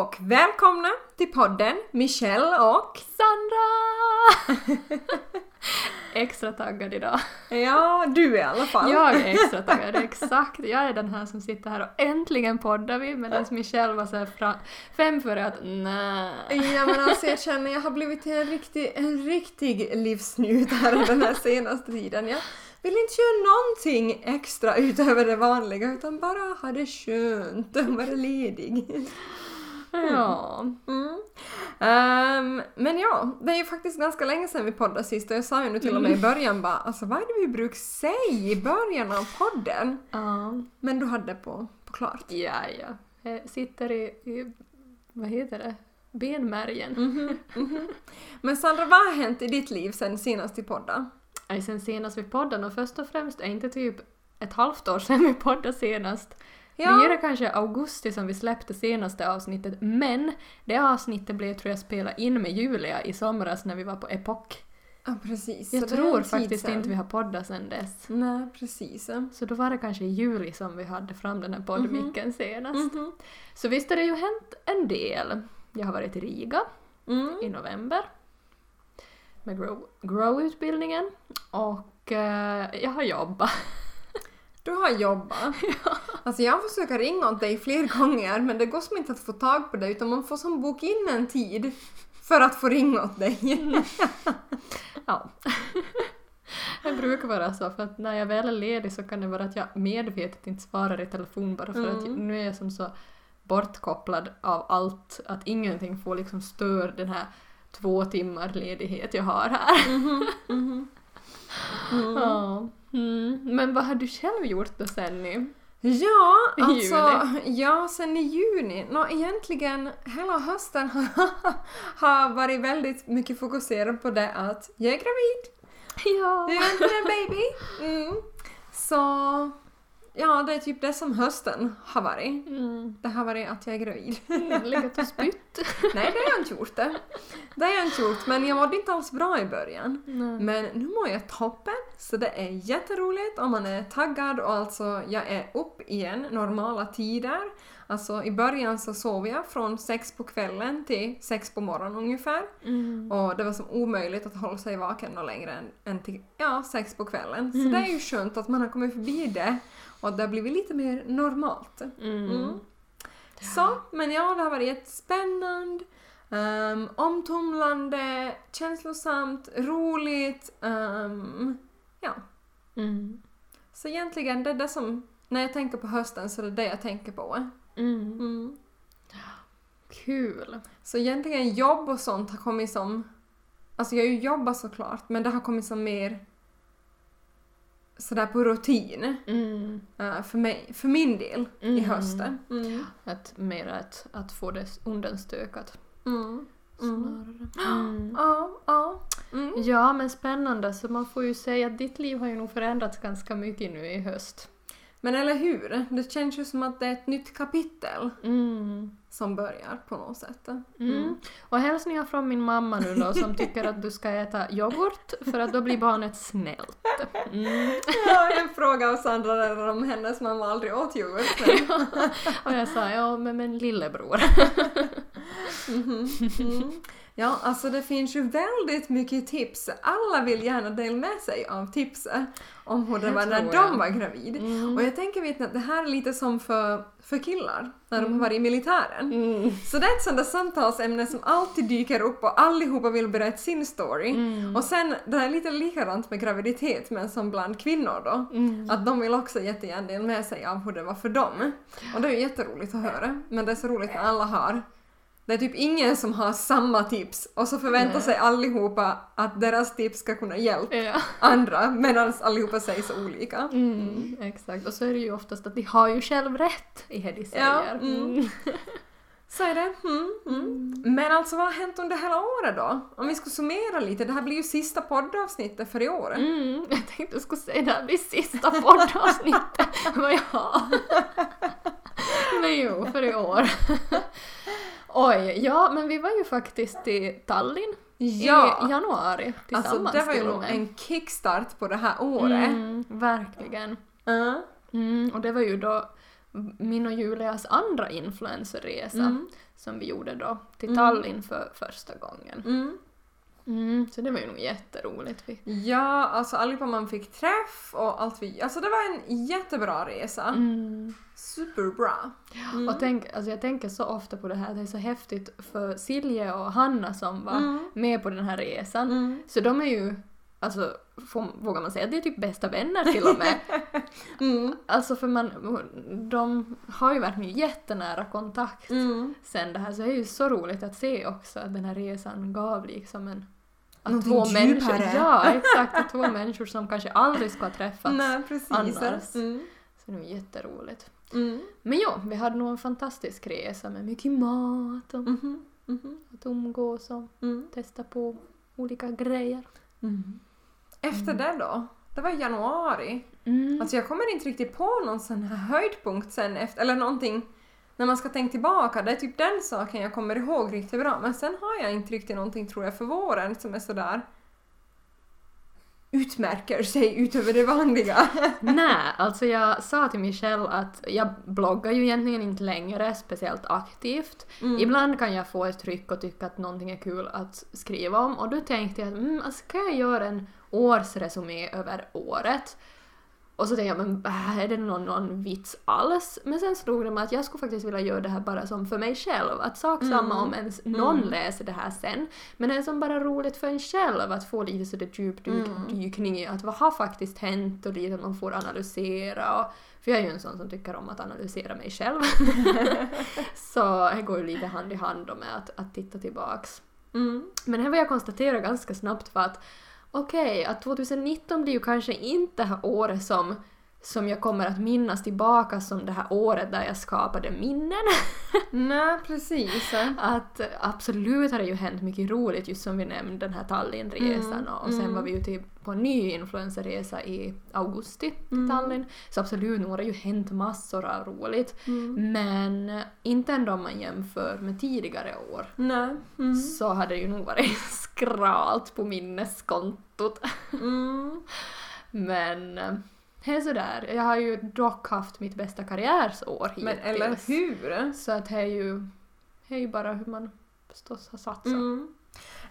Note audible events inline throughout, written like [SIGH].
och välkomna till podden Michelle och... Sandra! [LAUGHS] extra taggad idag. Ja, du i alla fall. Jag är extra [LAUGHS] taggad, exakt. Jag är den här som sitter här och äntligen poddar vi medan Michelle var såhär fem före att nej. Ja men alltså jag känner jag har blivit en riktig, en riktig livsnjutare den här senaste tiden. Jag vill inte göra någonting extra utöver det vanliga utan bara ha det skönt och vara ledig. Ja. Mm. Ehm, men ja, det är ju faktiskt ganska länge sedan vi poddade sist och jag sa ju nu till och med i början bara alltså vad är det vi brukar säga i början av podden? Ja. Men du hade på, på klart. Ja, ja. Jag sitter i, i vad heter det, benmärgen. Mhm, mhm. Men Sandra, vad har hänt i ditt liv sen senast vi poddade? Nej, sen senast vi poddade och först och främst är inte typ ett halvt år sedan vi poddade senast. Ja. Det är kanske augusti som vi släppte senaste avsnittet men det avsnittet blev tror jag spelat in med Julia i somras när vi var på Epoch. Ja, precis. Jag Så det tror faktiskt inte vi har poddat sedan dess. Nej, precis. Så då var det kanske i juli som vi hade fram den här poddmicken senast. Mhm. Så visst har det ju hänt en del. Jag har varit i Riga Mm. i november med Grow- Grow-utbildningen och eh, jag har jobbat. Du har jobbat. [LAUGHS] Alltså jag försöker ringa åt dig fler gånger men det går som inte att få tag på dig utan man får som boka in en tid för att få ringa åt dig. [LAUGHS] Ja. [LAUGHS] Det brukar vara så för att när jag väl är ledig så kan det vara att jag medvetet inte svarar i telefon bara för att Mm. nu är jag som så bortkopplad av allt att ingenting får liksom stör den här två timmar ledighet jag har här. Mhm, mhm. Ja. Men vad har du själv gjort då sen nu? Ja, I alltså ja, sen i juni. Nå, egentligen hela hösten [LAUGHS] har varit väldigt mycket fokuserad på det att jag är gravid. Ja. Jag är en baby. Mm. Så ja, det är typ det som hösten har varit. Mm. Det har varit att jag är gravid. Legat och spytt. [LAUGHS] Nej, det har jag inte gjort det. Det har jag inte gjort, men jag mådde inte alls bra i början. Nej. Men nu mår jag toppen, så det är jätteroligt och man är taggad och alltså jag är upp igen normala tider. Alltså i början så sov jag från sex på kvällen till sex på morgonen ungefär. Mm. Och det var som omöjligt att hålla sig vaken längre än, än till ja, sex på kvällen. Så Mm. det är ju skönt att man har kommit förbi det och det har blivit lite mer normalt. Mm. Mm. Så, men ja, det har varit jättespännande, um, omtumlande, känslosamt, roligt. ehm, ja, Mm. så egentligen det är det som, när jag tänker på hösten så är det det jag tänker på. Mm. Mm. Kul. Så egentligen jobb och sånt har kommit som, alltså jag har ju jobbat såklart, men det har kommit som mer sådär på rutin Mm. eh, för mig, för min del i Mm. hösten. Mm. Att mer att, att få det undanstökat. Mm. Mm. Snarare. [GASPS] Mm. Ja, ja. Mm. Ja, men spännande. Så man får ju säga att ditt liv har ju nog förändrats ganska mycket nu i höst. Men eller hur? Det känns ju som att det är ett nytt kapitel Mm. Som börjar på något sätt. Mm. Och hälsningar från min mamma nu då som tycker att du ska äta yoghurt för att då blir barnet snällt. Mm. Ja, en fråga av Sandra där om hennes mamma aldrig åt yoghurt. men- [LAUGHS] Och jag sa ja, men, men lillebror. Mhm. Mm. Ja, alltså det finns ju väldigt mycket tips. Alla vill gärna dela med sig av tips om hur det var när tror de jag. var gravid. Mm. Och jag tänker vet att det här är lite som för, för killar när de har varit i militären. Mm. Så det är ett sånt där samtalsämne som alltid dyker upp och allihopa vill berätta sin story. Mm. Och sen, det är lite likadant med graviditet men som bland kvinnor då. Mm. Att de vill också jättegärna dela med sig av hur det var för dem. Och det är ju jätteroligt att höra. Men det är så roligt när alla har det är typ ingen som har samma tips och så förväntar Nej. sig allihopa att deras tips ska kunna hjälpa Ja. andra medan allihopa säger så olika. Mm, exakt. Och så är det ju oftast att de har ju själv rätt i det de Ja, säger. mm. [LAUGHS] Så är det. Mm, mm. Men alltså vad har hänt under hela året då? Om vi ska summera lite, det här blir ju sista poddavsnittet för i år. Mm, [LAUGHS] jag tänkte jag skulle säga det här blir sista poddavsnittet. [LAUGHS] Men ja. Men jo, för i år. Oj, ja men vi var ju faktiskt i Tallinn Ja. i januari Alltså tillsammans det var ju nog en kickstart på det här året. Mm, verkligen. Ja. Mm, och det var ju då min och Julias andra influencerresa Mm. som vi gjorde då till Mm. Tallinn för första gången. Mm. Så det var ju nog jätteroligt. Ja, alltså allihopa man fick träff och allt vi... Alltså det var en jättebra resa. Mm. Superbra. Mm. Och tänk, alltså jag tänker så ofta på det här, det är så häftigt för Silje och Hanna som var Mm. med på den här resan. Mm. Så de är ju, alltså får, vågar man säga att det är typ bästa vänner till och med. [LAUGHS] Mm. alltså för man, de har ju verkligen jättenära kontakt Mm. sen det här så det är ju så roligt att se också att den här resan gav liksom en att Någonting två människor, djupare. [LAUGHS] ja exakt, att två människor som kanske aldrig ska ha träffats. Nej, precis. annars. Mm. Så det var jätteroligt. Mm. Men ja, vi hade nog en fantastisk resa med mycket mat och Mhm. Mhm. att umgås och Mm. testa på olika grejer. Mm. Efter det då? Det var i januari. Mm. Alltså jag kommer inte riktigt på någon sån här höjdpunkt sen efter, eller någonting när man ska tänka tillbaka. Det är typ den saken jag kommer ihåg riktigt bra. Men sen har jag inte riktigt någonting tror jag för våren som är sådär utmärker sig utöver det vanliga. [LAUGHS] Nej, alltså jag sa till själv att jag bloggar ju egentligen inte längre speciellt aktivt. Mm. Ibland kan jag få ett tryck och tycka att någonting är kul att skriva om och då tänkte jag att mm, alltså, kan jag göra en årsresumé över året? Och så tänkte jag, men äh, är det någon, någon vits alls? Men sen slog det mig att jag skulle faktiskt vilja göra det här bara som för mig själv. Att sak samma Mm. om ens någon Mm. läser det här sen. Men det är som bara roligt för en själv att få lite sådär djupdykning i att vad har faktiskt hänt och lite att man får analysera. Och, för jag är ju en sån som tycker om att analysera mig själv. [LAUGHS] så det går ju lite hand i hand med att, att titta tillbaks. Mm. Men här vill jag konstatera ganska snabbt för att okej, att 2019 blir ju kanske inte året som, som jag kommer att minnas tillbaka som det här året där jag skapade minnen. [LAUGHS] Nej, precis. Att absolut har det ju hänt mycket roligt just som vi nämnde den här Tallinnresan Mm, och sen mm. var vi ute på en ny influencerresa i augusti till Mm. Tallinn. Så absolut, nu har det ju hänt massor av roligt. Mm. Men inte ändå om man jämför med tidigare år Nej. Mm. så hade det ju nog varit [LAUGHS] skralt på minneskontot. Mm. Men det är sådär. Jag har ju dock haft mitt bästa karriärsår hittills. Men eller hur? Så att det är ju, det är ju bara hur man förstås har satsat. Mm.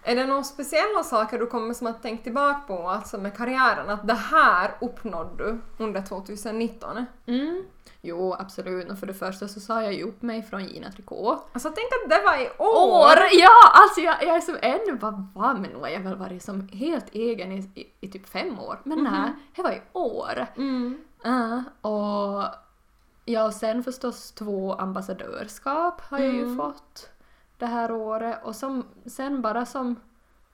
Är det några speciella saker du kommer som att tänka tillbaka på, alltså med karriären, att det här uppnådde du under 2019? Mm. Jo, absolut. Och för det första så sa jag ju upp mig från Gina Tricot. Alltså tänk att det var i år! År! Ja! Alltså jag, jag är som ännu bara va, men nu har jag väl varit som helt egen i, i, i typ fem år. Men Mhm. nej, det var i år. Mm. Ja, och ja, och sen förstås två ambassadörskap har jag ju Mm. fått det här året och som, sen bara som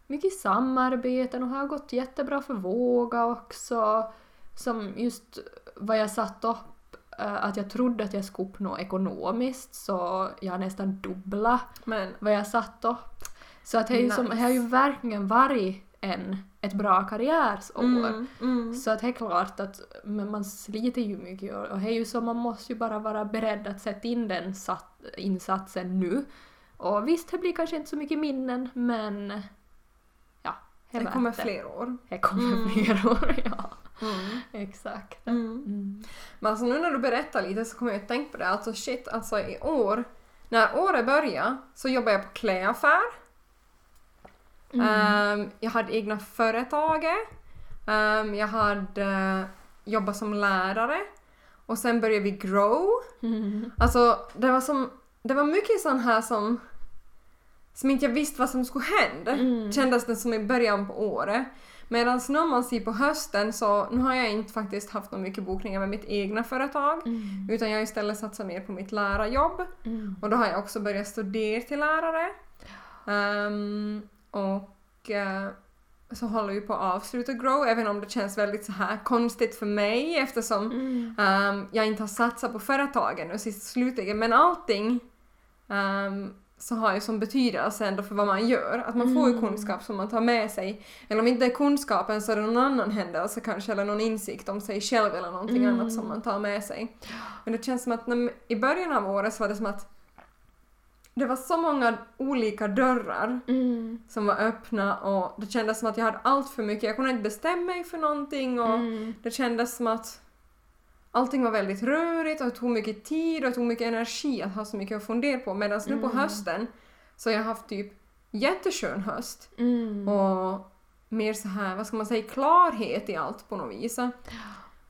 mycket samarbeten och har gått jättebra för Våga också. Som just vad jag satt upp, eh, att jag trodde att jag skulle uppnå ekonomiskt så jag har nästan dubbla Men vad jag satt upp. Så att det, är ju som, Nice. det har ju verkligen varit en, ett bra karriärsår. mm. Mm. Så att det är klart att men man sliter ju mycket och det är ju så man måste ju bara vara beredd att sätta in den sat, insatsen nu. Och visst, det blir kanske inte så mycket minnen men ja, det, det kommer det. fler år. Det kommer Mm. fler år, [LAUGHS] ja. Mm. Exakt. Mm. Men alltså nu när du berättar lite så kommer jag att tänka på det, alltså shit, alltså i år, när året började så jobbade jag på klädaffär. Ehm, jag hade egna företaget. Ehm, jag hade uh, jobbat som lärare. Och sen började vi grow. Mm. Alltså det var som, det var mycket sån här som som inte jag visste vad som skulle hända. Mm. Kändes det som i början på året. Medan nu om man ser på hösten så nu har jag inte faktiskt haft några mycket bokningar med mitt egna företag. Mm. Utan jag har istället satsat mer på mitt lärarjobb. Mm. Och då har jag också börjat studera till lärare. Ehm, och eh, så håller vi på att avsluta Grow, även om det känns väldigt så här konstigt för mig eftersom Mm. ehm, jag inte har satsat på företagen och sist slutligen. Men allting ehm, så har ju som betydelse ändå för vad man gör. Att man får ju Mm. kunskap som man tar med sig. Eller om inte kunskapen så är det någon annan händelse kanske, eller någon insikt om sig själv eller någonting Mm. annat som man tar med sig. Men det känns som att när, i början av året så var det som att det var så många olika dörrar Mm. som var öppna och det kändes som att jag hade allt för mycket. Jag kunde inte bestämma mig för någonting och Mm. det kändes som att allting var väldigt rörigt och det tog mycket tid och det tog mycket energi att ha så mycket att fundera på. Medan nu på Mm. hösten så har jag haft typ jätteskön höst Mm. och mer så här, vad ska man säga, klarhet i allt på något vis.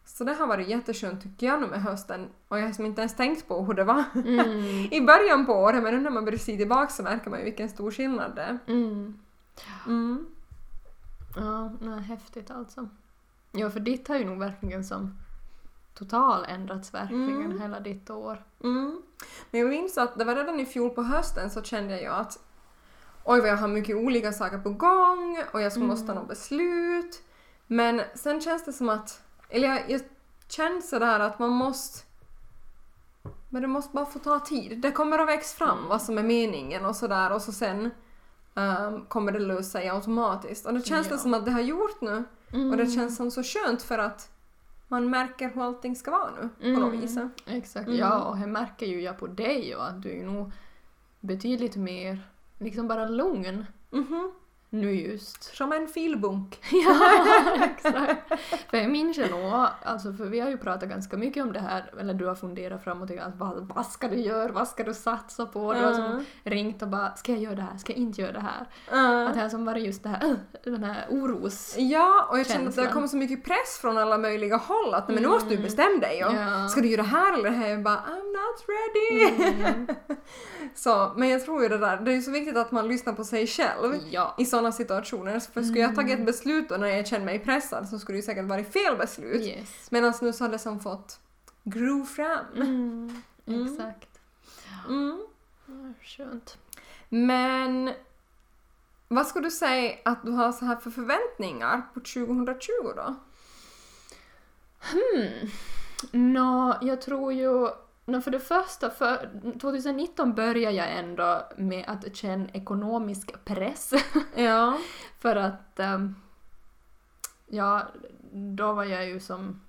Så det har varit jätteskönt tycker jag nu med hösten och jag har som inte ens tänkt på hur det var Mm. [LAUGHS] i början på året men nu när man börjar se tillbaka så märker man ju vilken stor skillnad det är. Mm. Mm. Ja, nej, häftigt alltså. Ja, för ditt har ju nog verkligen som total ändrats verkligen Mm. hela ditt år. Mm. Men jag minns att det var redan i fjol på hösten så kände jag att oj vad jag har mycket olika saker på gång och jag ska Mm. måste ta något beslut. Men sen känns det som att, eller jag, jag känner sådär att man måste men det måste bara få ta tid. Det kommer att växa fram Mm. vad som är meningen och sådär och så sen ehm, kommer det lösa sig automatiskt. Och det känns Ja. det som att det har gjort nu. Mm. Och det känns som så skönt för att man märker hur allting ska vara nu på något Mm. vis. Exakt, Mm. ja och här märker ju jag på dig och att du är nog betydligt mer liksom bara lugn Mhm. Nu just. Som en filbunk. [LAUGHS] Ja, exakt. För jag minns ju nog, alltså för vi har ju pratat ganska mycket om det här, eller du har funderat fram och tillbaka, vad, vad ska du göra, vad ska du satsa på? Du har som ringt och bara, ska jag göra det här, ska jag inte göra det här? Uh. Att det har som varit just det här, uh, [CLEARS THROAT] den här oros... Ja, och jag känner att det Känslan. kommer så mycket press från alla möjliga håll att men nu måste du Mm. bestämma dig. Och, Ja. Ska du göra det här eller det här? Jag bara I'm not ready. Mm. [LAUGHS] så, men jag tror ju det där, det är ju så viktigt att man lyssnar på sig själv Ja. i sådana situationer. För skulle jag tagit Mm. ett beslut och när jag känner mig pressad så skulle det ju säkert varit fel beslut. Yes. Medan nu så har det som fått gro fram. Mm. [LAUGHS] Mm. Exakt. Mm. Skönt. Men vad skulle du säga att du har så här för förväntningar på 2020 då? Hmm. Nå, jag tror ju... Nå, för det första, för 2019 började jag ändå med att känna ekonomisk press. [LAUGHS] Ja. för att... ehm, ja, då var jag ju som...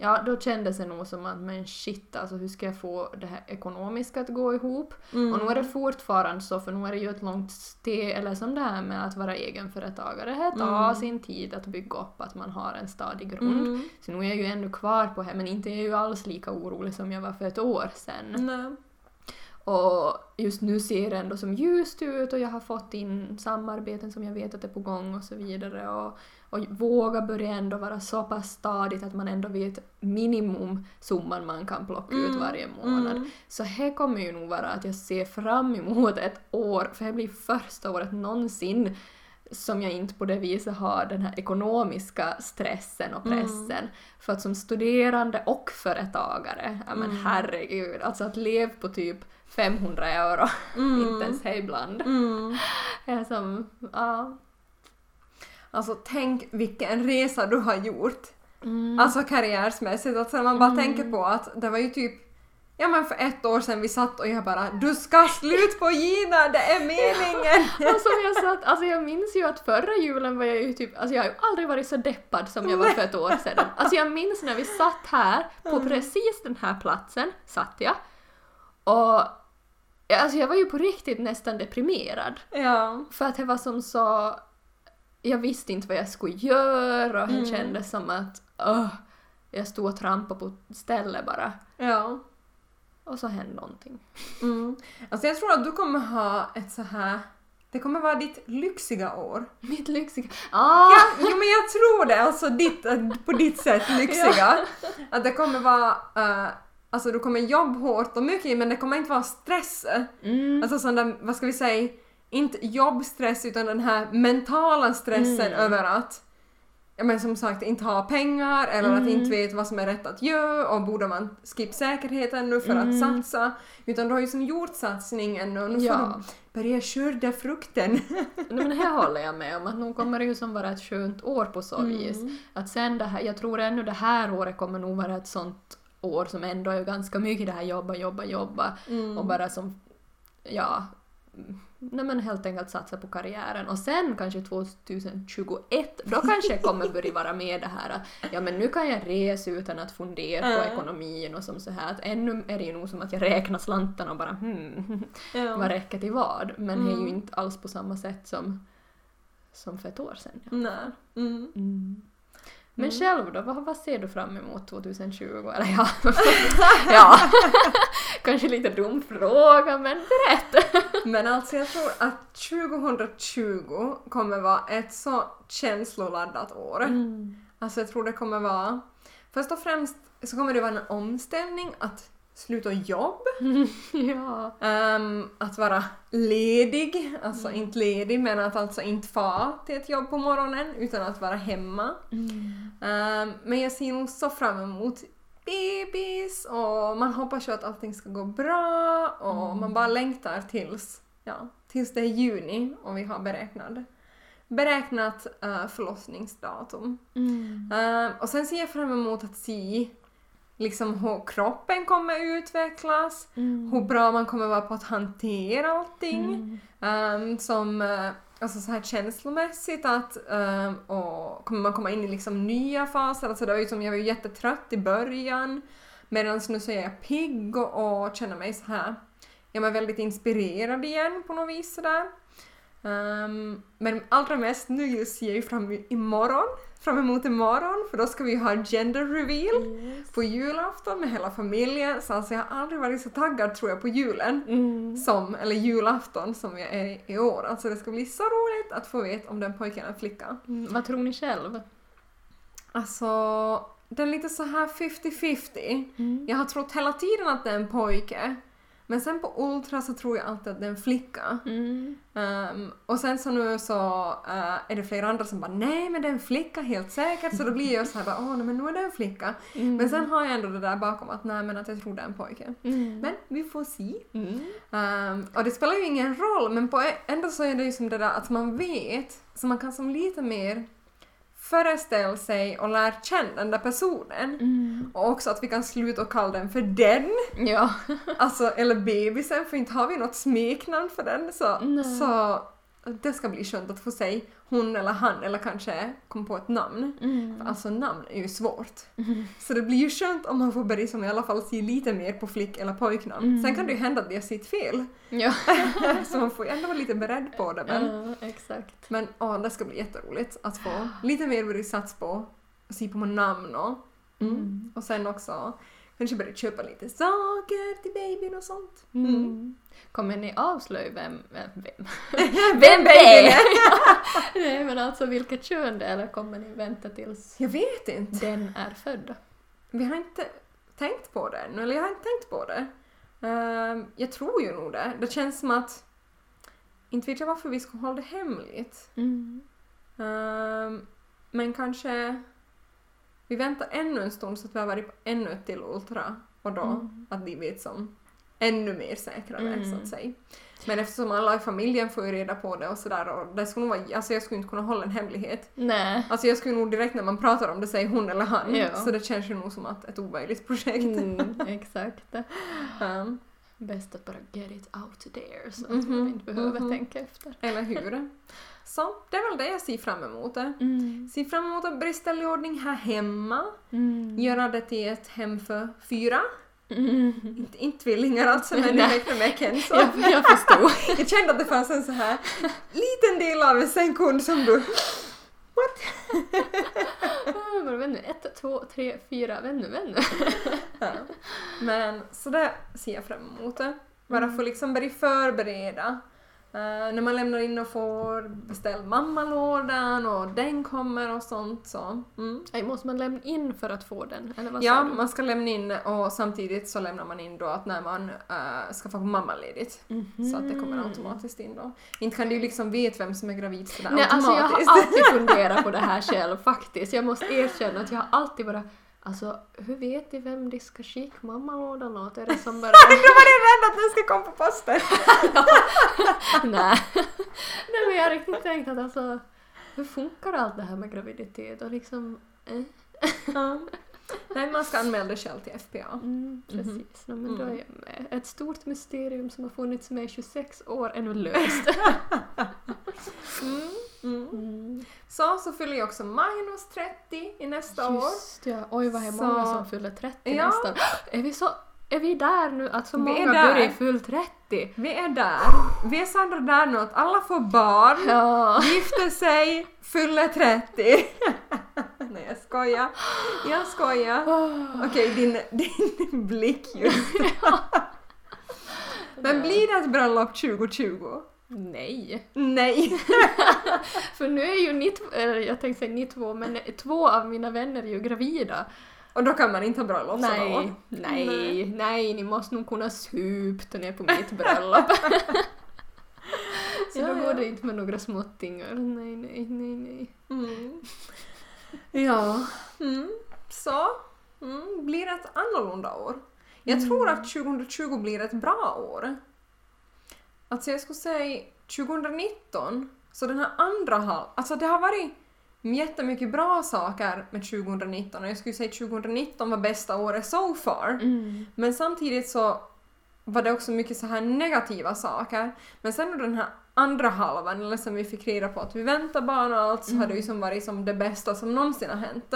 Ja, då kändes det nog som att men shit alltså hur ska jag få det här ekonomiska att gå ihop? Mm. Och nu är det fortfarande så, för nu är det ju ett långt steg, eller som det här med att vara egenföretagare, det tar Mm. sin tid att bygga upp att man har en stadig grund. Mm. Så nu är jag ju ännu kvar på det, men inte är jag ju alls lika orolig som jag var för ett år sedan. Nej. Och just nu ser det ändå som ljust ut och jag har fått in samarbeten som jag vet att är på gång och så vidare. Och, och våga börja ändå vara så pass stadigt att man ändå vet minimum summan man kan plocka ut Mm. varje månad. Mm. Så här kommer ju nog vara att jag ser fram emot ett år, för det blir första året någonsin som jag inte på det viset har den här ekonomiska stressen och Mm. pressen. För att som studerande och företagare, ja men Mm. herregud, alltså att leva på typ 500 euro, [LAUGHS] Mm. inte ens det ibland. Mm. [LAUGHS] är som, ja. Alltså tänk vilken resa du har gjort. Mm. Alltså karriärsmässigt. Alltså man bara Mm. tänker på att det var ju typ Ja men för ett år sedan vi satt och jag bara Du ska slut på Gina, det är meningen! [LAUGHS] Och som jag satt, alltså jag minns ju att förra julen var jag ju typ, alltså jag har ju aldrig varit så deppad som jag var för ett år sedan. Alltså jag minns när vi satt här, på precis den här platsen satt jag. Och alltså jag var ju på riktigt nästan deprimerad. ja. För att det var som så, jag visste inte vad jag skulle göra och det Mm. kändes som att, öh, jag stod och trampade på stället bara. Ja. Och så hände någonting. Mm. Alltså jag tror att du kommer ha ett så här det kommer vara ditt lyxiga år. Mitt lyxiga... Ah! Ja, jo men jag tror det, alltså ditt, på ditt sätt lyxiga. Att det kommer vara, eh, alltså du kommer jobba hårt och mycket men det kommer inte vara stress. Mm. Alltså sån där, vad ska vi säga, inte jobbstress utan den här mentala stressen Mm. över att Ja men som sagt inte ha pengar eller att Mm. inte vet vad som är rätt att göra och borde man skippa säkerheten nu för att Mm. satsa. Utan du har ju som gjort satsningen och nu får Ja. du börja skörda frukten. [LAUGHS] Nej, men här håller jag med om att nog kommer det ju som vara ett skönt år på så vis. Mm. Att sen det här, jag tror ännu det här året kommer nog vara ett sånt år som ändå är ganska mycket det här jobba, jobba, jobba Mm. och bara som, ja, mm, nej men helt enkelt satsa på karriären. Och sen kanske 2021, då kanske jag kommer börja vara med det här att ja men nu kan jag resa utan att fundera på ekonomin och som så här att ännu är det ju nog som att jag räknar slantarna och bara hmm, Ja. vad räcker till vad? Men det är ju Mm. inte alls på samma sätt som, som för ett år sedan. Ja. Nej. Mm. Mm. Men själv då, vad, vad ser du fram emot 2020? Eller ja, [LAUGHS] ja. [LAUGHS] kanske lite dum fråga men berätta! [LAUGHS] Men alltså jag tror att 2020 kommer vara ett så känsloladdat år. Mm. Alltså jag tror det kommer vara... Först och främst så kommer det vara en omställning att sluta jobb, [LAUGHS] ja. ehm, att vara ledig, alltså Mm. inte ledig men att alltså inte få till ett jobb på morgonen utan att vara hemma. Mm. Ehm, men jag ser nog så fram emot bebis och man hoppas ju att allting ska gå bra och Mm. man bara längtar tills, ja, tills det är juni och vi har beräknat, beräknat uh, förlossningsdatum. Mm. Ehm, och sen ser jag fram emot att se liksom hur kroppen kommer utvecklas, Mm. hur bra man kommer vara på att hantera allting. Mm. Ehm, som eh, alltså så här känslomässigt att ehm, och kommer man komma in i liksom nya faser. Alltså det var ju som jag var ju jättetrött i början medan nu så är jag pigg och, och känner mig så här jag är väldigt inspirerad igen på något vis sådär. Ehm, men allra mest nu just ser jag ju fram, imorgon, fram emot imorgon för då ska vi ha gender reveal Yes. på julafton med hela familjen. Så alltså jag har aldrig varit så taggad tror jag på julen Mm. som, eller julafton som jag är i år. Alltså det ska bli så roligt att få veta om den pojken är flicka. Mm. Vad tror ni själv? Alltså, den är lite så här 50-50. Mm. Jag har trott hela tiden att det är en pojke. Men sen på Ultra så tror jag alltid att det är en flicka. Mm. Ehm, och sen så nu så eh, är det flera andra som bara nej men det är en flicka helt säkert. Så då blir jag så här bara åh nej, men nu är det en flicka. Mm. Men sen har jag ändå det där bakom att nej men att jag tror det är en pojke. Mm. Men vi får se. Ehm, och det spelar ju ingen roll, men på ändå så är det ju som det där att man vet, så man kan som lite mer föreställa sig och lära känna den där personen. Mm. Och också att vi kan sluta och kalla den för den, Ja. alltså, eller bebisen, för inte har vi något smeknamn för den. Så, Nej. så det ska bli skönt att få säga hon eller han eller kanske komma på ett namn. Mm. Alltså namn är ju svårt. Mm. Så det blir ju skönt om man får börja som i alla fall se lite mer på flick eller pojknamn. Mm. Sen kan det ju hända att jag sitt fel. Ja. [LAUGHS] så man får ju ändå vara lite beredd på det. Men, ja, exakt. men åh, det ska bli jätteroligt att få lite mer börja satsa på att se på namn och, mm. Mm. och sen också kanske börja köpa lite saker till babyn och sånt. Mm. Kommer ni avslöja vem, vem, vem? [LAUGHS] Vem babyn är? [LAUGHS] [LAUGHS] Nej men alltså vilket kön det är eller kommer ni vänta tills Jag vet inte. den är född? Vi har inte tänkt på det ännu, eller jag har inte tänkt på det. Ehm, jag tror ju nog det. Det känns som att inte vet jag varför vi ska hålla det hemligt. Mm. Ehm, men kanske vi väntar ännu en stund så att vi har varit på ännu ett till Ultra och då Mm. att de vet som ännu mer säkrare Mm. så att säga. Men eftersom alla i familjen får ju reda på det och sådär och det skulle nog vara, alltså jag skulle inte kunna hålla en hemlighet. Nej. Alltså jag skulle nog direkt när man pratar om det säga hon eller han Ja. så det känns ju nog som att ett omöjligt projekt. Mm, [LAUGHS] exakt. Ehm, Bäst att bara get it out there så att Mhm, man inte behöver mhm. tänka efter. eller hur? [LAUGHS] Så det är väl det jag ser fram emot. Mm. Ser fram emot att i ordning här hemma. Mm. Göra det till ett hem för fyra. Mm. Inte, inte tvillingar alltså, men jag räknar med Kenzo. Jag, jag förstod. [LAUGHS] Jag kände att det fanns en så här liten del av en sängkund som du... Men [LAUGHS] vännu, ett, två, tre, fyra, vännu, vännu. [LAUGHS] Ja. Men så det ser jag fram emot. Det. Bara få liksom börja förbereda. Eh, när man lämnar in och får beställa mammalådan och den kommer och sånt så. Mm. Nej, måste man lämna in för att få den? Eller vad Ja, man ska lämna in och samtidigt så lämnar man in då att när man uh, ska få mammaledigt. Mhm. Så att det kommer automatiskt in då. Inte kan du ju liksom veta vem som är gravid sådär Nej, alltså jag automatiskt. har alltid funderat på det här [LAUGHS] själv faktiskt. Jag måste erkänna att jag har alltid bara Alltså, hur vet de vem skicka mammalådan åt? Är det som [LAUGHS] bara... Då var rädd att den ska komma på posten! [LAUGHS] Nej. [LAUGHS] Nej men jag har riktigt tänkt att alltså, hur funkar allt det här med graviditet och liksom... Eh? Ja. Nej, man ska anmäla det själv till FPA. Mm, precis, no, men då är Mm. jag med. Ett stort mysterium som har funnits med i 26 år är nu löst. Mm. Mm. Mm. Så, så fyller jag också Magnus 30 i nästa år. Just ja, oj vad är Så- många som fyller 30 Ja. nästan. [GASPS] Är vi, så, är vi där nu att så Vi många börjar fylla 30? Vi är där. Vi är Sandra där nu att alla får barn, Ja. gifter sig, fyller 30. [LAUGHS] Nej jag skojar. Jag skojar. [GASPS] Okej, din, din blick just. [LAUGHS] Men blir det ett bröllop 2020? Nej. Nej. [LAUGHS] För nu är ju ni två, eller jag tänkte säga ni två, men två av mina vänner är ju gravida. Och då kan man inte ha bröllop Nej, då? nej, Nej. nej, ni måste nog kunna supa ner på mitt bröllop. [LAUGHS] Så Ja, då går det inte med några småttingar. Nej, nej, nej, nej. Mm. Ja. Mm. Så. Mm. Blir det ett annorlunda år? Jag tror att 2020 blir ett bra år. Alltså jag skulle säga 2019, så den här andra halv... Alltså det har varit jättemycket bra saker med 2019 och jag skulle säga 2019 var bästa året so far. Mm. Men samtidigt så var det också mycket så här negativa saker. Men sen den här andra halvan, eller som vi fick reda på att vi väntar barn och allt, så har det ju som varit som det bästa som någonsin har hänt.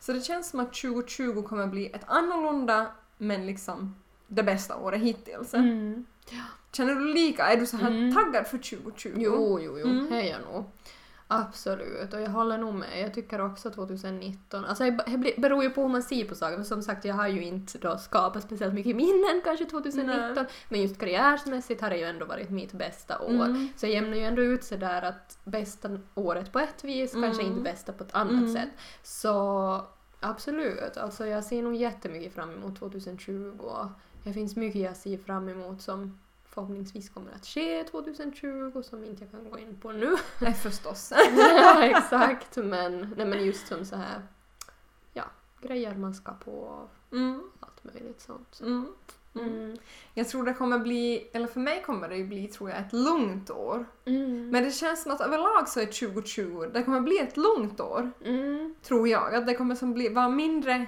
Så det känns som att 2020 kommer bli ett annorlunda, men liksom det bästa året hittills. Mm. Känner du lika? Är du så här Mm. taggad för 2020? Jo, jo, jo, Mm. det är jag nog. Absolut, och jag håller nog med. Jag tycker också 2019, alltså det beror ju på hur man ser på saker, för som sagt jag har ju inte då skapat speciellt mycket minnen kanske 2019, Nej. men just karriärsmässigt har det ju ändå varit mitt bästa år. Mm. Så jag jämnar ju ändå ut sig där att bästa året på ett vis, kanske Mm. inte bästa på ett annat Mm. sätt. Så absolut, alltså jag ser nog jättemycket fram emot 2020 och det finns mycket jag ser fram emot som förhoppningsvis kommer att ske 2020 som inte jag kan gå in på nu. Nej, förstås. [LAUGHS] ja, exakt, men, nej, men just som så här, ja, grejer man ska på och Mm. allt möjligt sånt. Mm. Mm. Mm. Jag tror det kommer bli, eller för mig kommer det bli tror jag ett lugnt år. Mm. Men det känns som att överlag så är 2020, det kommer bli ett lugnt år. Mm. Tror jag. Att det kommer som bli, vara mindre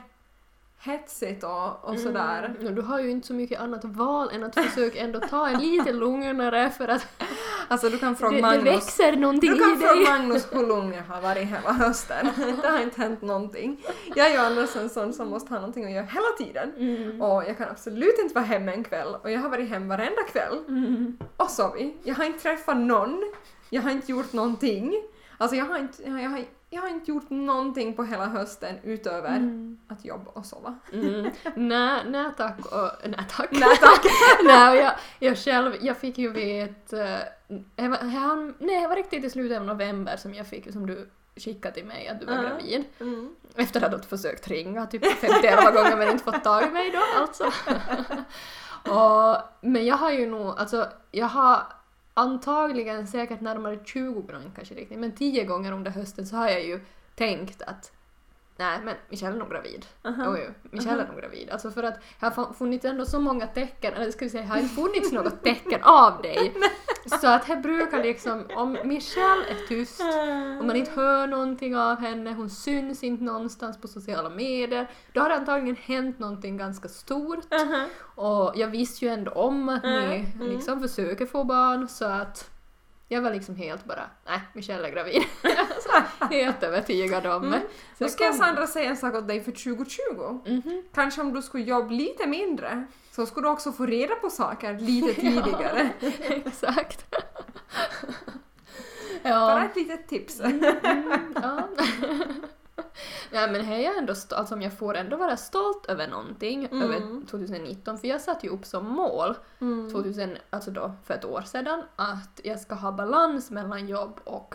hetsigt och, och sådär. Mm. Och du har ju inte så mycket annat val än att försöka ändå ta en lite lugnare för att [LAUGHS] Alltså du kan fråga det, det Magnus. växer någonting Du kan i dig. fråga Magnus hur lugn jag har varit hela hösten. [LAUGHS] Det har inte hänt någonting. Jag är ju annars en sån som måste ha någonting att göra hela tiden. Mm. Och jag kan absolut inte vara hemma en kväll och jag har varit hem varenda kväll. Mm. Och sovit. Jag har inte träffat någon. Jag har inte gjort någonting. Alltså jag har inte, jag har, jag har inte gjort någonting på hela hösten utöver Mm. att jobba och sova. Mm. Nej, nej tack och nej tack. Nej tack! [LAUGHS] nej, jag, jag själv, jag fick ju veta, jag var, han, nej det var riktigt i slutet av november som jag fick, som du skickade till mig att du var Ja. gravid. Mm. Efter att ha försökt ringa typ 51 gånger men inte fått tag i mig då alltså. [LAUGHS] och, men jag har ju nog, alltså jag har antagligen säkert närmare 20 gånger kanske riktigt, men 10 gånger under hösten så har jag ju tänkt att nej men Michelle är nog gravid. Aha. Oj, oj, Michelle är nog gravid. Alltså för att det har funnits ändå så många tecken, eller ska vi säga, det har inte funnits något tecken av dig. [LAUGHS] Så att det brukar liksom, om Michelle är tyst, om man inte hör någonting av henne, hon syns inte någonstans på sociala medier, då har det antagligen hänt någonting ganska stort. Aha. Och jag visste ju ändå om att ni Mm, mm. liksom försöker få barn så att jag var liksom helt bara, nej, Michelle är gravid. [LAUGHS] Helt övertygad om Mm. det. Då Så ska jag Sandra säga en sak åt dig för 2020. Mhm. Kanske om du skulle jobba lite mindre så skulle du också få reda på saker lite [LAUGHS] tidigare. Exakt. [LAUGHS] Bara ja. ett litet tips. Mm, ja. [LAUGHS] Nej men här är jag ändå alltså jag får ändå vara stolt över någonting Mm. över 2019 för jag satte ju upp som mål Mm. 2000, alltså då för ett år sedan att jag ska ha balans mellan jobb och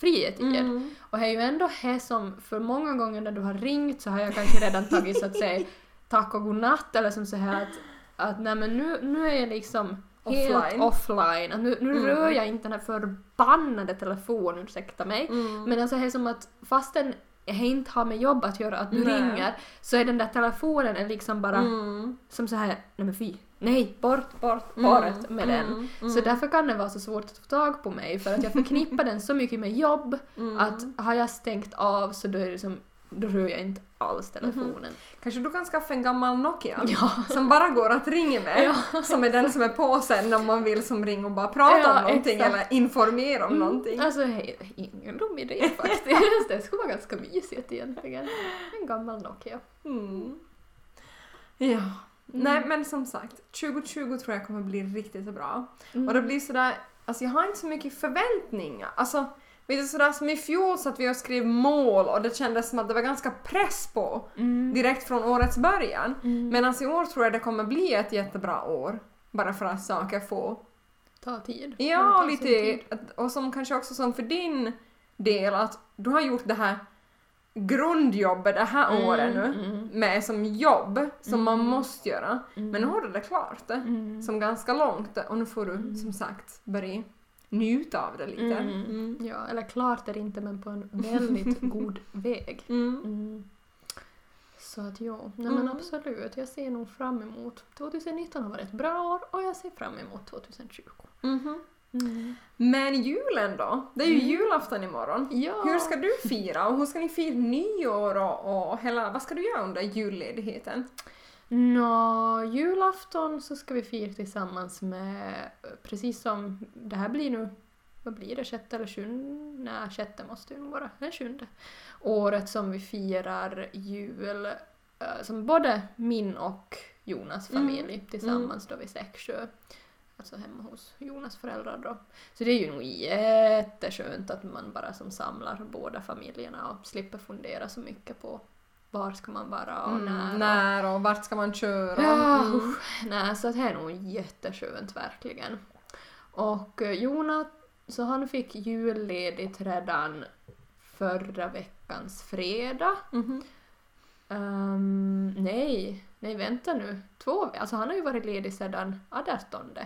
frihetid. Mm. Och det är ju ändå här som för många gånger när du har ringt så har jag kanske redan tagit så att säga tack och godnatt eller som så här att, att nej men nu, nu är jag liksom helt Offline. offline. Att nu nu Mm. rör jag inte den här förbannade telefonen, ursäkta mig. Mm. Men alltså det är som att fastän jag inte har med jobb att göra, att du Nej. ringer, så är den där telefonen är liksom bara Mm. som så här, nej men fy, nej, bort, bort, Mm. bort med den. Mm. Mm. Så därför kan det vara så svårt att få tag på mig för att jag förknippar den så mycket med jobb att har jag stängt av så då är det som då rör jag inte alls telefonen. Kanske du kan skaffa en gammal Nokia [LAUGHS] Ja. som bara går att ringa med. Som är den som är på sen om man vill som ringa och bara prata Ja, om någonting exakt. eller informera om någonting. Alltså hej, ingen dum idé faktiskt. det skulle vara ganska mysigt egentligen. En gammal Nokia. Mm. Ja. Nej men som sagt, 2020 tror jag kommer bli riktigt bra. Mm. Och det blir sådär, alltså jag har inte så mycket förväntningar. Alltså du, sådär som i fjol satt vi och skrev mål och det kändes som att det var ganska press på Mm. direkt från årets början. Mm. Medan i år tror jag det kommer bli ett jättebra år. Bara för att saker får... Ta tid. Ja, lite... tid. Och som kanske också som för din del att du har gjort det här grundjobbet det här Mm, året nu mm, med som jobb som man Mm. måste göra. mm. Men nu har du det klart Mm. som ganska långt och nu får du Mm. som sagt börja njuta av det lite. Mm. Mm. Ja, eller klart är det inte men på en väldigt [LAUGHS] god väg. Mm. Mm. Så att ja, nej Mm. men absolut. Jag ser nog fram emot 2019 har varit ett bra år och jag ser fram emot 2020. Mhm. Mm. Men julen då? Det är ju Mm. julafton imorgon. Ja. Hur ska du fira och hur ska ni fira nyår och, och hela, vad ska du göra under julledigheten? Nå, julafton så ska vi fira tillsammans med, precis som det här blir nu, vad blir det, sjätte eller sjunde? Nej, sjätte måste ju nog vara, den sjunde. Året som vi firar jul, eh, som både min och Jonas Mm. familj tillsammans då vid Säcksjö. Alltså hemma hos Jonas föräldrar då. Så det är ju nog jätteskönt att man bara som samlar båda familjerna och slipper fundera så mycket på var ska man vara och när. Mm, och- när och vart ska man köra? Ja, Mm. [LAUGHS] Nej, så det är nog jätteskönt verkligen. Och eh, Jonas, så han fick julledigt redan förra veckans fredag. Mhm. Ehm, nej, nej vänta nu. Två, alltså han har ju varit ledig sedan 18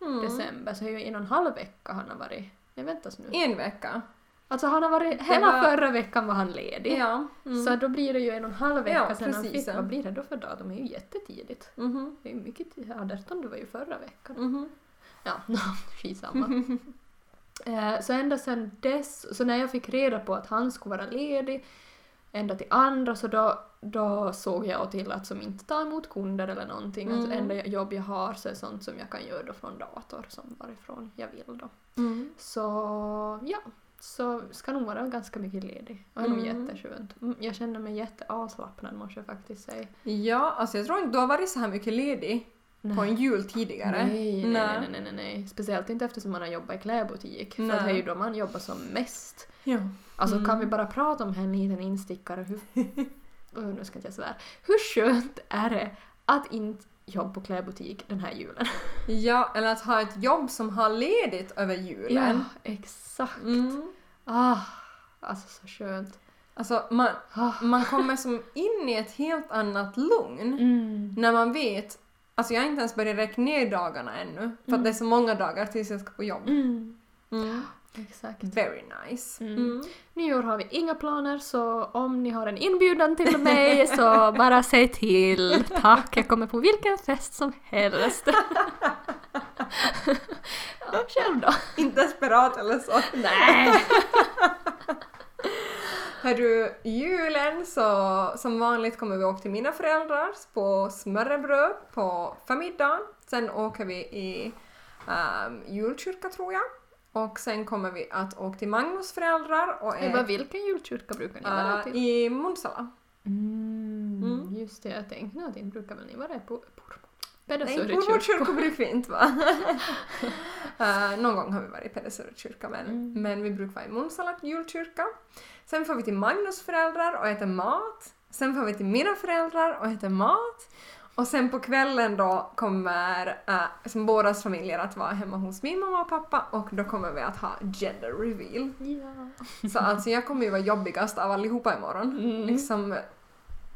Mm. december, så det är ju en och en halv vecka han har varit. Nej väntas nu. En vecka? Alltså han har varit, hela var- förra veckan var han ledig. Ja. Mm. Så då blir det ju en och en halv vecka Ja, sedan han fick. Vad blir det då för dag? De är ju jättetidigt. Mhm. Det är ju mycket tid. 18 var ju förra veckan. Mhm. Ja, [LAUGHS] skitsamma. Eh, så ända sedan dess, så när jag fick reda på att han skulle vara ledig ända till andra så då, då såg jag till att som inte ta emot kunder eller någonting. Att Mm. enda jobb jag har så är sånt som jag kan göra då från dator som varifrån jag vill då. Mm. Så ja, så ska nog vara ganska mycket ledig. Och är nog Mm. jätteskönt. Mm, Jag känner mig jätteavslappnad måste jag faktiskt säga. Ja, alltså jag tror inte du har varit så här mycket ledig på en jul tidigare. Nej, nej, nej, nej, nej, nej. Speciellt inte eftersom man har jobbat i klädbutik. För Nej. att det är ju då man jobbar som mest. Ja. Alltså Mm. kan vi bara prata om en liten instickare? Hur... [LAUGHS] Åh, nu ska inte jag svära. Hur skönt är det att inte jobba på klädbutik den här julen? [LAUGHS] ja, eller att ha ett jobb som har ledigt över julen. Ja, exakt. Mm. Ah, alltså så skönt. Alltså man, Ah. man kommer som in i ett helt annat lugn Mm. när man vet Alltså jag har inte ens börjat räkna ner dagarna ännu för Mm. att det är så många dagar tills jag ska på jobb. Mm. Exakt. Very nice. Mm. Mm. Nyår har vi inga planer så om ni har en inbjudan till mig [LAUGHS] så bara säg till. Tack, jag kommer på vilken fest som helst. [LAUGHS] ja, själv då? Inte desperat eller så. [LAUGHS] Nej. Hör du, julen så som vanligt kommer vi åka till mina föräldrar på smörrebröd på förmiddagen. Sen åker vi i um, julkyrka tror jag. Och sen kommer vi att åka till Magnus föräldrar och är vilken julkyrka brukar ni vara uh, till? i Munsala. Mm, Mm. Just det, jag tänkte att inte brukar väl ni vara på, Nej, Pedersöre kyrka. kyrka brukar vi inte vara. uh, [LAUGHS] [LAUGHS] någon gång har vi varit i Pedersöre kyrka men, Mm. men vi brukar vara i Munsala julkyrka. Sen får vi till Magnus föräldrar och äter mat. Sen får vi till mina föräldrar och äter mat. Och sen på kvällen då kommer som bådas familjer att vara hemma hos min mamma och pappa och då kommer vi att ha gender reveal. Ja. Så alltså jag kommer ju vara jobbigast av allihopa imorgon. Mm. Liksom,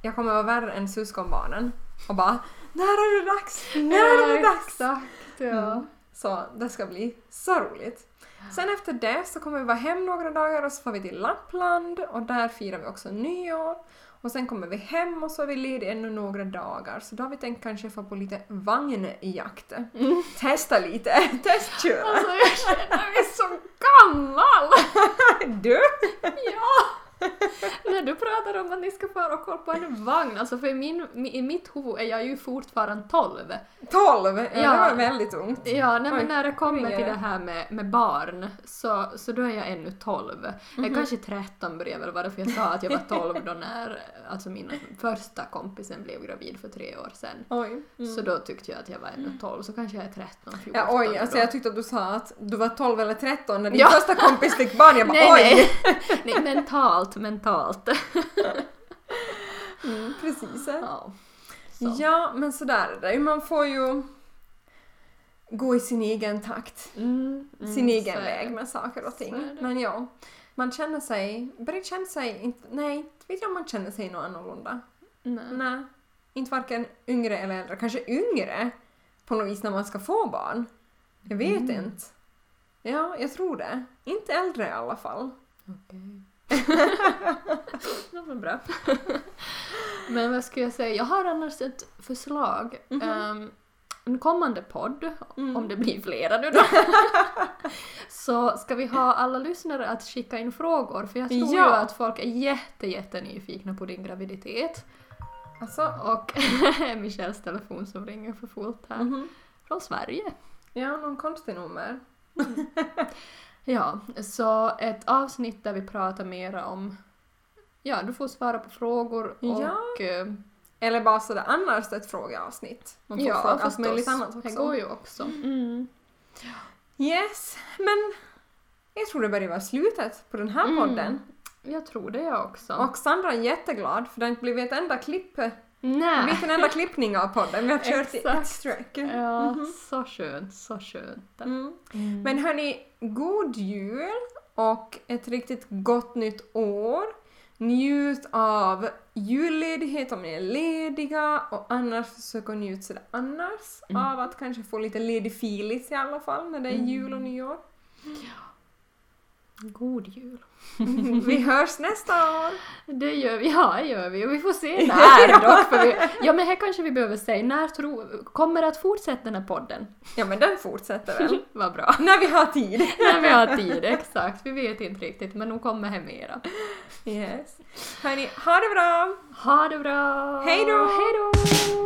jag kommer vara värre än syskonbarnen och bara när är det dags? När är det dags? Exakt, ja. Mm. Så det ska bli så roligt. Sen efter det så kommer vi vara hem några dagar och så får vi till Lappland och där firar vi också nyår. Och sen kommer vi hem och så är vi lediga ännu några dagar så då har vi tänkt kanske få på lite vagnjakt. Mm. Testa lite, [LAUGHS] testköra. Alltså jag känner mig så gammal! [LAUGHS] Du! Ja! [LAUGHS] När du pratar om att ni ska fara och kolla på en vagn, alltså för i, min, i mitt huvud är jag ju fortfarande 12. 12! Ja, Ja. det var väldigt ungt. Ja, nej, men när det kommer till det? här med, med barn så, så då är jag ännu 12. Mhm. Jag kanske 13 börjar väl vara för jag sa att jag var 12 då när alltså min första kompisen blev gravid för tre år sedan. Oj. Mm. Så då tyckte jag att jag var ännu 12, så kanske jag är 13, 14 Ja, oj, alltså då. jag tyckte att du sa att du var 12 eller 13 när din Ja. första kompis fick barn. Jag bara [LAUGHS] nej, oj! nej. [LAUGHS] nej, mentalt, mentalt. [LAUGHS] Mm, precis. Ja. Så. Ja, men sådär är det. Man får ju gå i sin egen takt. Mm, mm, sin egen väg med saker och ting. Men ja, man känner sig, börjar känna sig, inte, nej, inte vet jag om man känner sig något annorlunda. Nej. Nej, inte varken yngre eller äldre. Kanske yngre på något vis när man ska få barn. Jag vet Mm. inte. Ja, jag tror det. Inte äldre i alla fall. Okej. Det var bra. [LAUGHS] Men vad ska jag säga, jag har annars ett förslag. Mhm. Ehm, en kommande podd, Mm. om det blir flera nu då, [LAUGHS] så ska vi ha alla lyssnare att skicka in frågor för jag tror ju Ja. att folk är jätte, jätte nyfikna på din graviditet. Alltså, Och [LAUGHS] Michelles telefon som ringer för fullt här. mhm. Från Sverige. ja, någon konstig nummer. Ja, så ett avsnitt där vi pratar mera om... Ja, du får svara på frågor och... Ja. eh, Eller bara sådär annars ett frågeavsnitt. Man får fråga allt möjligt annat Det också. går ju också. Mm. Yes, men jag tror det börjar vara slutet på den här Mm. podden. Jag tror det jag också. Och Sandra är jätteglad för det har inte blivit ett enda klipp, det Nej. blivit en enda klippning av podden. Vi har kört i ett streck. Ja, Mhm. så skönt, så skönt. Mm. Mm. Men hörni, god jul och ett riktigt gott nytt år. Njut av julledighet om ni är lediga och annars försök att njuta sådär annars Mm. av att kanske få lite ledig filis i alla fall när det är Mm. jul och nyår. God jul. [LAUGHS] Vi hörs nästa år! Det gör vi, ja det gör vi. Och vi får se [LAUGHS] när dock. För vi, ja men här kanske vi behöver säga, när tro, kommer det att fortsätta den här podden? Ja men den fortsätter väl. [LAUGHS] Vad bra. när vi har tid. När vi har tid, exakt. Vi vet inte riktigt men de kommer här mera. Yes. Hörni, ha det bra! Ha det bra! Hej då! Hej då!